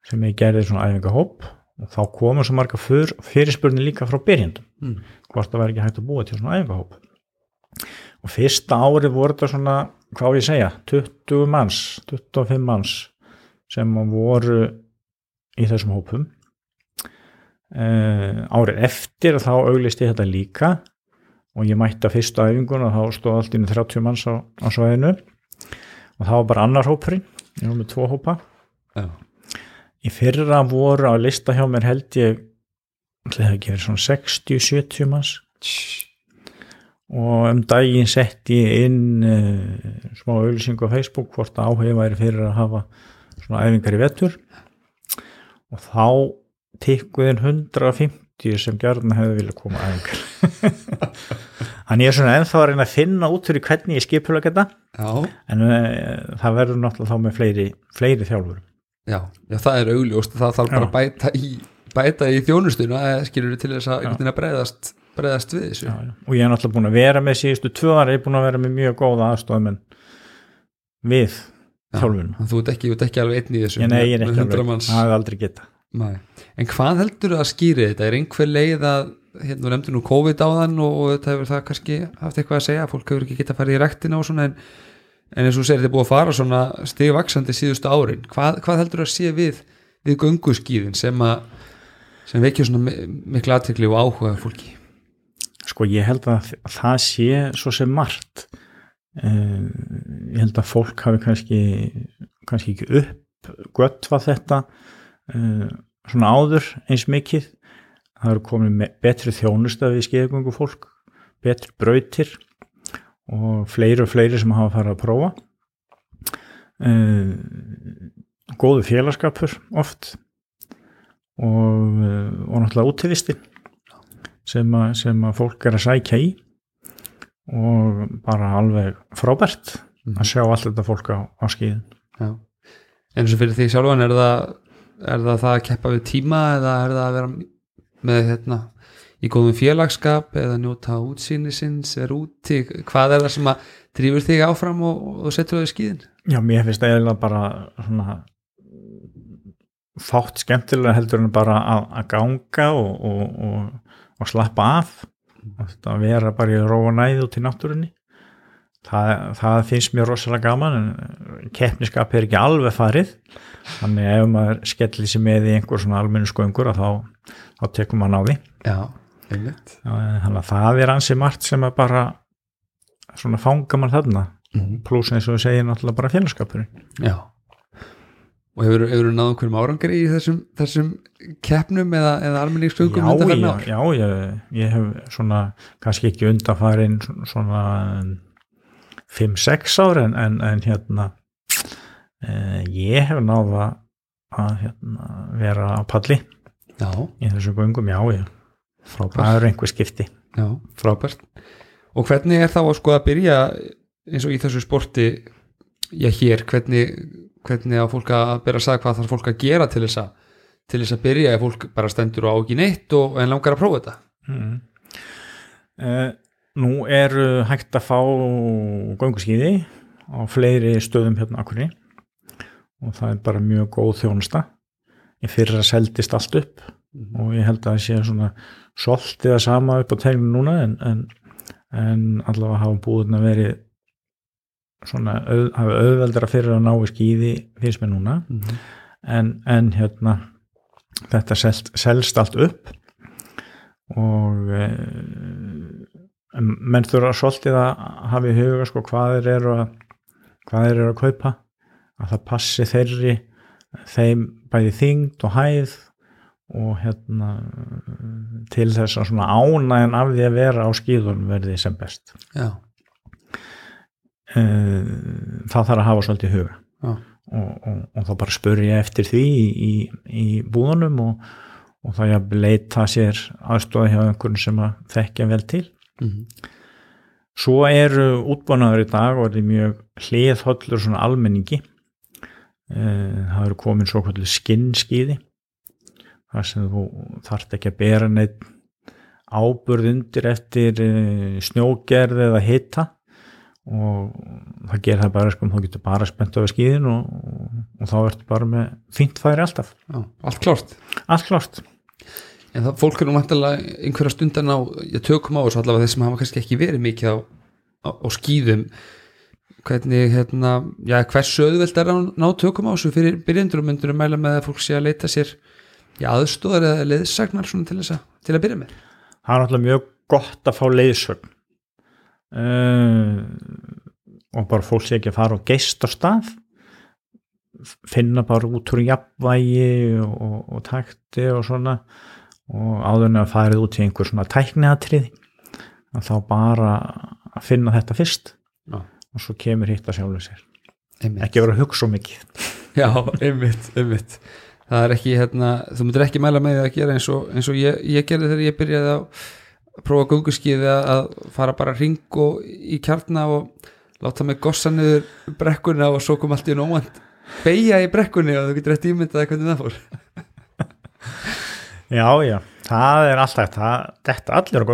sem ég gerði svona æfingahóp. Og þá komur svo marga fyr, fyrirspurni líka frá byrjandum mm. hvort það væri ekki hægt að búa til svona æfingahóp og fyrsta árið voru þetta svona hvað ég segja, 20 manns 25 manns sem voru í þessum hópum. Uh, árið eftir þá auglist ég þetta líka og ég mætti að fyrsta æfingun og þá stóð allt inn í 30 manns á, á svæðinu. Og það var bara annar hópurinn ég var með tvo hópa. Já. í fyrra voru á lista hjá mér held ég það ekki verið svona 60-70 manns og um daginn sett ég inn uh, smá auðlýsing á Facebook hvort áhug væri fyrir að hafa svona æfingar í vettur og þá tikkuðin 150 sem gjörðin hefði vilja koma æfingar. Þannig ég er svona ennþá að reyna að finna út fyrir hvernig ég skipula geta en uh, það verður náttúrulega þá með fleiri, fleiri þjálfur já, já, það er augljóst það þarf bara að bæta í, bæta í þjónustuna skilur til þess að breyðast, breyðast við þessu. Já, já. og ég er náttúrulega búin að vera með síðustu tvö ára, ég er búin að vera með mjög góða aðstofum en við þjálfun þú ert ekki, ekki alveg einn í þessu. Ég, nei, ég er ekki alveg, það hefur aldrei geta nei. en hvað heldur það að skýri þetta? Er einhver leið að hérna nefndu nú COVID á þann og, og þetta hefur það kannski haft eitthvað að segja, fólk hefur ekki geta að fara í rektina og svona en, en eins og segir þetta búið að fara svona stigvaksandi síðustu árin. Hvað, hvað heldur það að sé við við gunguskýrin sem að sem veikja svona miklu aðtekli og áhuga fólki sko ég held að það sé svo sem margt. Eh, ég held að fólk hafi kannski kannski ekki uppgötvað þetta eh, svona áður eins mikið. Það eru komin betri þjónustafi í skeiðgöngu fólk betri brautir og fleiri og fleiri sem hafa farið að prófa. Eh, góðu félagskapur oft og, og náttúrulega útífisti sem, sem að fólk er að sækja í og bara alveg frábært mm. að mhm. sjá allt þetta fólk á, á skíðin Já. En eins og fyrir því sjálfan er það, er það það að keppa við tíma eða er það að vera með hérna í góðum félagskap eða njóta útsýni sinns, er úti hvað er það sem að drýfur þig áfram og, og setur það í skíðin? Já, mér finnst eiginlega bara svona fátt skemmtilega heldur en bara að, að ganga og, og, og slappa af. Að vera bara í róa næð út í náttúrunni. Það, það finnst mér rosalega gaman en keppniskap er ekki alveg farið. Þannig ef maður skellir sér með í einhver svona almennu sköngur þá, þá tekum maður því Já, þannig að það er ansið margt sem að bara svona fanga mann þarna. Mm -hmm. pluss eins og við segjum náttúrulega bara félagskapurinn Já Og hefur þú náðu hverjum árangar í þessum, þessum keppnum eða, eða almenningsstöngum undanfærin ár? Já, ég, ég hef svona, kannski ekki undanfærin svona 5-6 ár en, en, en hérna eh, ég hef náða að hérna, vera á palli já. í þessum göngum, já, ég. það eru einhver skipti. Já, frábært. Og hvernig er þá að sko að byrja eins og í þessu sporti, já hér, hvernig hvernig á fólk að byrja að sagja hvað þarf fólk að gera til þess að til þess að byrja ef fólk bara stendur á ekki neitt og en langar að prófa þetta mm. uh, Nú er hægt að fá gönguskýði á fleiri stöðum hérna akkurni og það er bara mjög góð þjónusta ég fyrir að seldist allt upp mm. og ég held að það sé svona soltið að sama upp á tegnu núna en, en, en allavega hafa búin að verið svona auð, hafa auðveldra fyrir að ná í skýði fyrst með núna. Mm -hmm. en, en hérna þetta selst, selst allt upp. Og e, menn þurfa svolítið að hafa í huga sko hvað þeir eru að hvað þeir eru að kaupa. Að það passi þeirri þeim bæði þyngd og hæð. Og hérna til þess að svona ánægin af því að vera á skýðunum verði sem best. Já það þarf að hafa svolítið huga. Og, og, og þá bara spur ég eftir því í, í, í búðunum og, og þá ég leita sér aðstofa hjá einhvern sem að þekkja vel til. Mm -hmm. svo eru útbúnaður í dag og er mjög hliðhóllur svona almenningi. Eh, það eru komin svo kvöldur skinnskiði þar sem þú þarft ekki að bera neitt áburð undir eftir eh, snjógerð eða hita og það gerir það bara sko, þú getur bara spennt á skíðin og, og, og þá ertu bara með fínt færi alltaf. Já, allt klárt. Allt klárt. En það, fólk er nú vantilega einhverja stundan á ég tökum á þessu allavega þeir sem hafa kannski ekki verið mikið á, á, á skýðum hvernig, hérna já, hversu auðvelt er að ná tökum á þessu fyrir byrjendur og myndur að mæla með að fólk sé að leita sér í aðstóðar eða leðsagnar svona til til að byrja með? Það er náttúrulega mjög gott að fá leiðsögn uh, og bara fólk sé ekki að fara og geist á stað. Finna bara út úr jafnvægi og, og, og takti og svona. Og áður en að farið út í einhver svona tækniatrið að þá bara að finna þetta fyrst. Já. og svo kemur hitt að sjálfu sér. Einmitt. ekki vera að hugsa svo mikið. Já, einmitt, einmitt. Það er ekki, hérna, þú myndir ekki mæla með því að gera eins og, eins og ég, ég gerði þegar ég byrjaði að prófa gunguskiði að fara bara ring og í kjarna og láta mig gossa niður brekkuna og svo kom allt í nómand beigja í brekkunni og þú getur eftir ímyndaði hvernig það fór. Já já, það er alltaf það, þetta allir á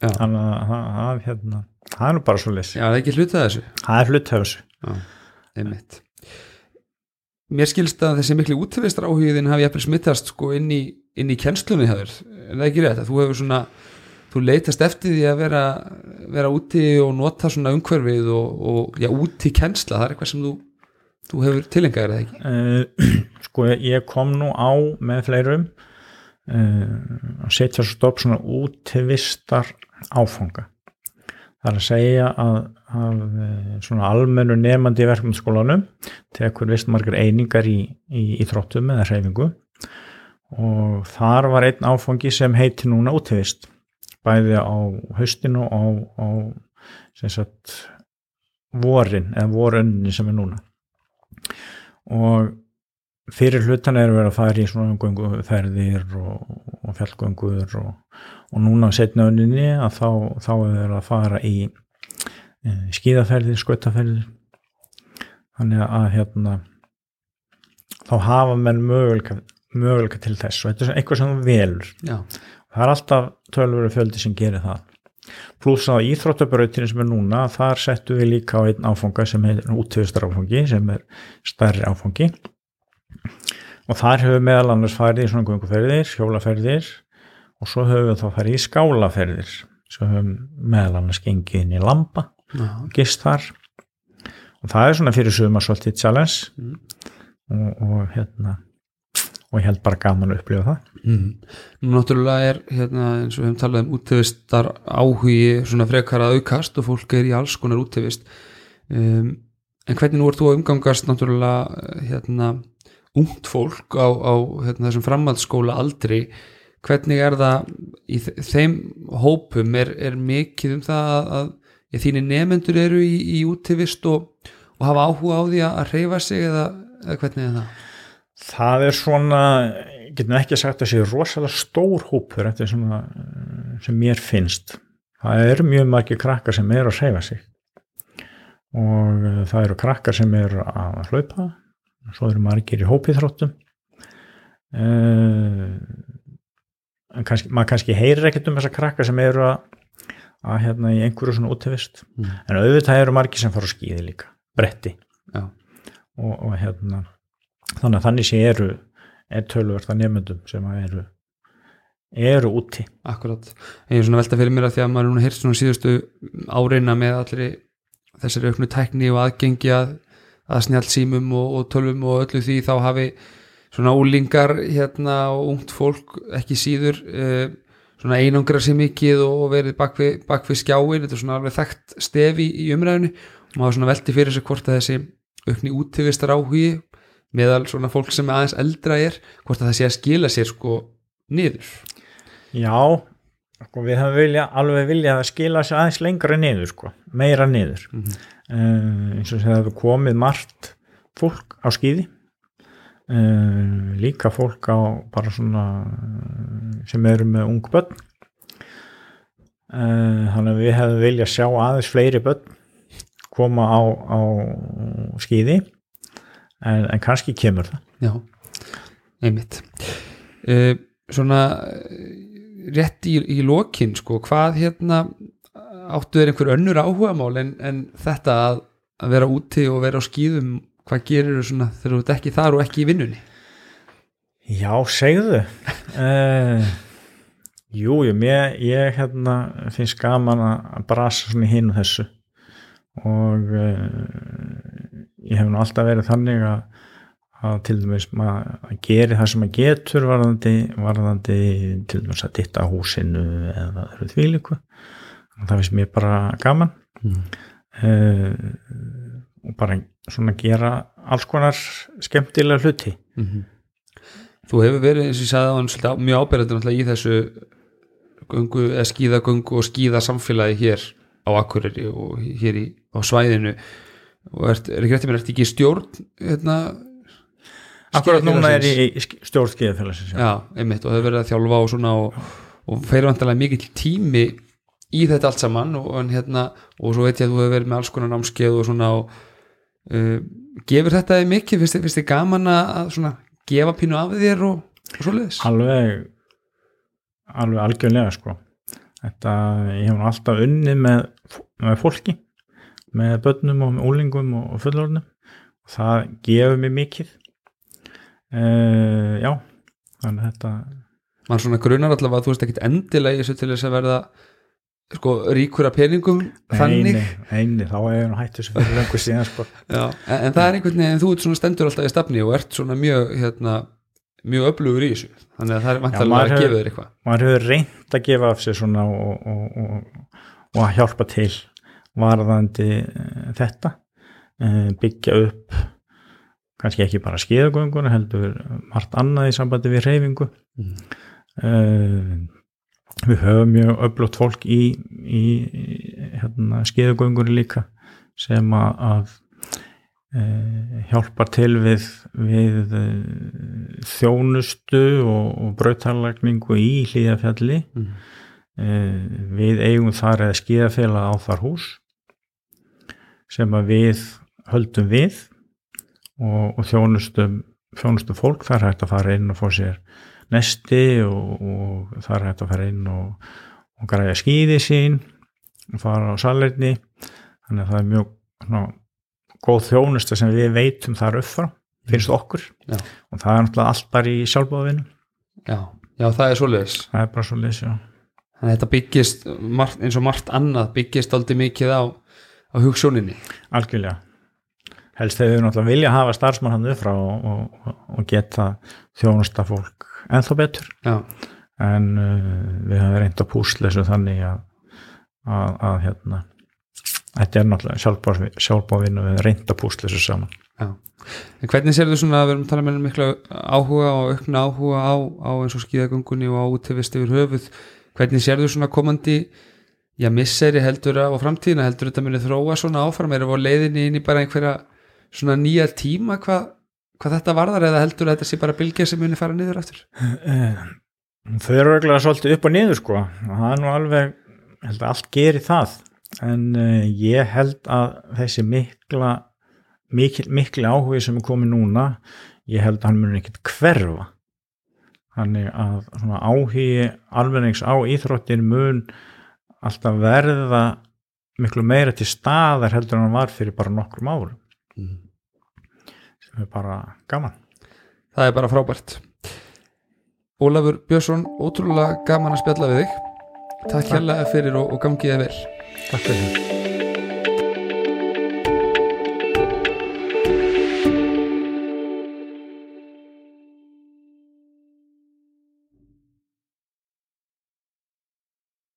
Já. þannig að það, það, hérna, það er nú bara svo leys Já, það er ekki hlutað þessu. Það er hlut hefus Já, einmitt. Mér skilst að þessi miklu útvistar áhugðin hafi jafnvel smittast sko inn í, inn í kennslunni hefur, en það er ekki rétt að þú hefur svona, þú leitast eftir því að vera, vera úti og nota svona umhverfið og, og já, úti kennsla, það er eitthvað sem þú, þú hefur tilengaðir eða ekki? Uh, sko ég kom nú á með fleirum uh, að setja svo stopp svona útivistar áfanga. Það er að segja að, að eh, svona almennu nefandi í verkefnskólanum tekur vist margar einingar í, í, í þróttum eða hreyfingu. Og þar var einn áfangi sem heiti núna útivist bæði á haustinu og á, á sagt vorin eða vorunni sem er núna. Og fyrir hlutan er verið að fara í svona gönguferðir og, og fjallgöngur og, og núna setna önninni að þá, þá er verið að fara í e, skíðaferðir, skautaferðir. Þannig að hérna þá hafa menn möguleika, til þess og þetta er eitthvað sem velur. Já, það er alltaf tölvöru fjöldi sem gerir það. Pluss á íþróttabrautinu sem er núna þar settum við líka á einn áfanga sem er útvistar áfangi sem er stærri áfangi. Og þar höfum við meðal annars farið í svona gunguferðir, hjólaferðir og svo höfum við þá farið í skálaferðir. Svo höfum meðal annars gengið inn í Lamba, já, gist þar. Og það er svona fyrir suma svolítið challenge. Mm. og, og hérna og ég held bara gaman að upplifa það mm. Nú náttúrulega er hérna, eins og við hefum talað um útvistar áhugi svona frekar að aukast og fólk er í alls konar útivist um, en hvernig nú ert þú að umgangast náttúrulega hérna, ungt fólk á, á hérna, þessum framhaldsskóla aldri hvernig er það í þe- þeim hópum er, er mikið um það að, að ja, þínir nefendur eru í, í útivist og, og hafa áhuga á því að reyfa sig eða, eða hvernig er það? Það er svona, getum ekki sagt að sé rosalega stór hópur er svona eh, sem mér finnst. Það eru mjög margir krakkar sem eru að hreyfa sig. Og eh, það eru krakkar sem eru að hlaupa og svo eru margir í hópiðþróttum uh, en kannski, maður kannski heyrir ekkert um þessa krakkar sem eru að, að hérna í einhverju svona útivist. Mm. en auðvitað eru margir sem fara á skíði líka, bretti. Já, og, og hérna þannig að þannig sé eru er tölverða nefndum sem eru eru úti. Akkurat, ég er svona velta fyrir mér að því að maður er núna heyrt svona síðustu áreina með allir þessari auknu tækni og aðgengi að, að snjálsímum og, og tölvum og öllu því þá hafi svona úlingar hérna og ungt fólk ekki síður eh, svona einangra sér mikið og verið bak við, bak skjáin, þetta er svona alveg þekkt stefi í, umræðinu og maður svona velti fyrir sig hvort að þessi aukni útivistar áhugi meðal svona fólk sem aðeins eldra er hvort að það sé að skila sér sko niður. Já, sko, við höfum vilja, alveg vilja að skila sér aðeins lengra niður sko, meira niður. Mm -hmm. uh, eins og það hefur komið margt fólk á skíði uh, líka fólk á bara svona eh, sem eru með ung börn. Uh, þannig að við hefum vilja sjá aðeins fleiri börn koma á, á skíði en, en kannski kemur það. Já, einmitt. Uh, svona uh, rétt í, í lokin sko, hvað hérna áttu þeir einhver önnur áhugamál en, en þetta að, að vera úti og vera á skýðum hvað gerir þú svona þegar þú ert ekki þar og ekki í vinnunni? Já, segðu. Uh, Jú, mér, ég hérna, finnst gaman að brasa svona hinn og þessu. Og uh, ég hef nú alltaf verið þannig að, að til dæmis maður gerir það sem maður getur varðandi, varðandi til dæmis að ditta húsinu eða þau því líku það finnst mér bara gaman mm. uh, og bara svona gera alls konar skemmtilega hluti Mm -hmm. Þú hefur verið, eins og ég sagði á hann, mjög ábyrðandi í þessu skíðagöngu og skíðasamfélagi hér á Akureyri og hér í, á svæðinu og ert, er ekki rétt að mér, ert ekki í stjórn hérna Akkurat núna er ég í stjórn skíðafélagsins Já, einmitt, og hefur verið að þjálfa og svona og, og feir vantilega mikið tími í þetta allt saman og, en, hérna, og svo veit ég að þú hefur verið með alls konar námskeið og svona og uh, gefur þetta mikið, finnst þið gaman að svona gefa pínu af þér og, og svo leiðis? Alveg alveg algjörlega sko. Þetta, ég hef alltaf unnið með, með fólki með börnum og með úlingum og, og fullorðnum. Og það gefur mér mikið. Uh, já þannig að þetta mann svona grunar allavega að þú veist ekkit endilega þessu til þess að verða sko ríkur af peningum þannig. Neini, þá hefur hann hætt þessu fyrir lengur síðan sko. Já, en, en það er einhvern veginn, þú ert svona stendur alltaf í stafni og ert svona mjög hérna, mjög öflugur í þessu. Þannig að það er vantarlega að gefa þér eitthvað. maður hefur reynd að gefa af sig svona og, og, og, og að hjálpa til varðandi uh, þetta uh, byggja upp kannski ekki bara skeiðagöngur heldur margt annað í sambandi við reyfingu mm. uh, við höfum mjög öflótt fólk í, í hérna, skeiðagöngur líka sem að, Uh, hjálpar til við, við uh, þjónustu og, og brautarlagningu í hlýðafjalli mm. við eigum þar eða skíðafélag á þar hús sem við höldum við og, og þjónustum þjónustum fólk, þar hægt að fara inn og fá sér nesti og, og þar hægt að fara inn og, og græja skíði sín og fara á salerni. Þannig að það er mjög svona góð þjónusta sem við veitum þar upp frá finnst okkur. Já. og það er náttúrulega allt bara í sjálfbáðinu Já, já það er svoleiðis. Það er bara svoleiðis, já. Þannig að þetta byggist eins og margt annað byggist aldrei mikið á, á hugssjóninni Algjörlega. Helst þegar við náttúrulega vilja hafa starfsmann hann upp frá og, og, og geta þjónusta fólk ennþá betur. Já, en uh, við höfum reynd að púsla þessu þannig að, að, að hérna þetta er náttúrulega sjálfbáðinu við reynda púsla þessu saman. Já. En hvernig sér þú svona að við erum að tala með miklu áhuga og aukna áhuga á, á eins og skíðagöngunni og á útivist yfir höfuð? Hvernig sér þú svona komandi já, misseri heldur að á framtíðina heldur þetta munið þróa svona áfram? Erum við á leiðinni inn í bara einhverja svona nýja tíma hvað hva þetta varðar eða heldur þetta sé bara bylgja sem munið fara niður aftur? Þau eru reglulega svolítið upp og niður sko. Það er nú alveg, held að allt gerir það. En uh, ég held að þessi mikla mikil, mikil áhugi sem er komið núna ég held að hann mun ekkert hverfa. Þannig að áhugi alvennings á íþróttin mun alltaf verða miklu meira til staðar heldur en hann var fyrir bara nokkrum árum. Mm. sem er bara gaman. Það er bara frábært. Ólafur Björnsson, ótrúlega gaman að spjalla við þig. Takk hérlega fyrir og, og gangiði vel. Takk fyrir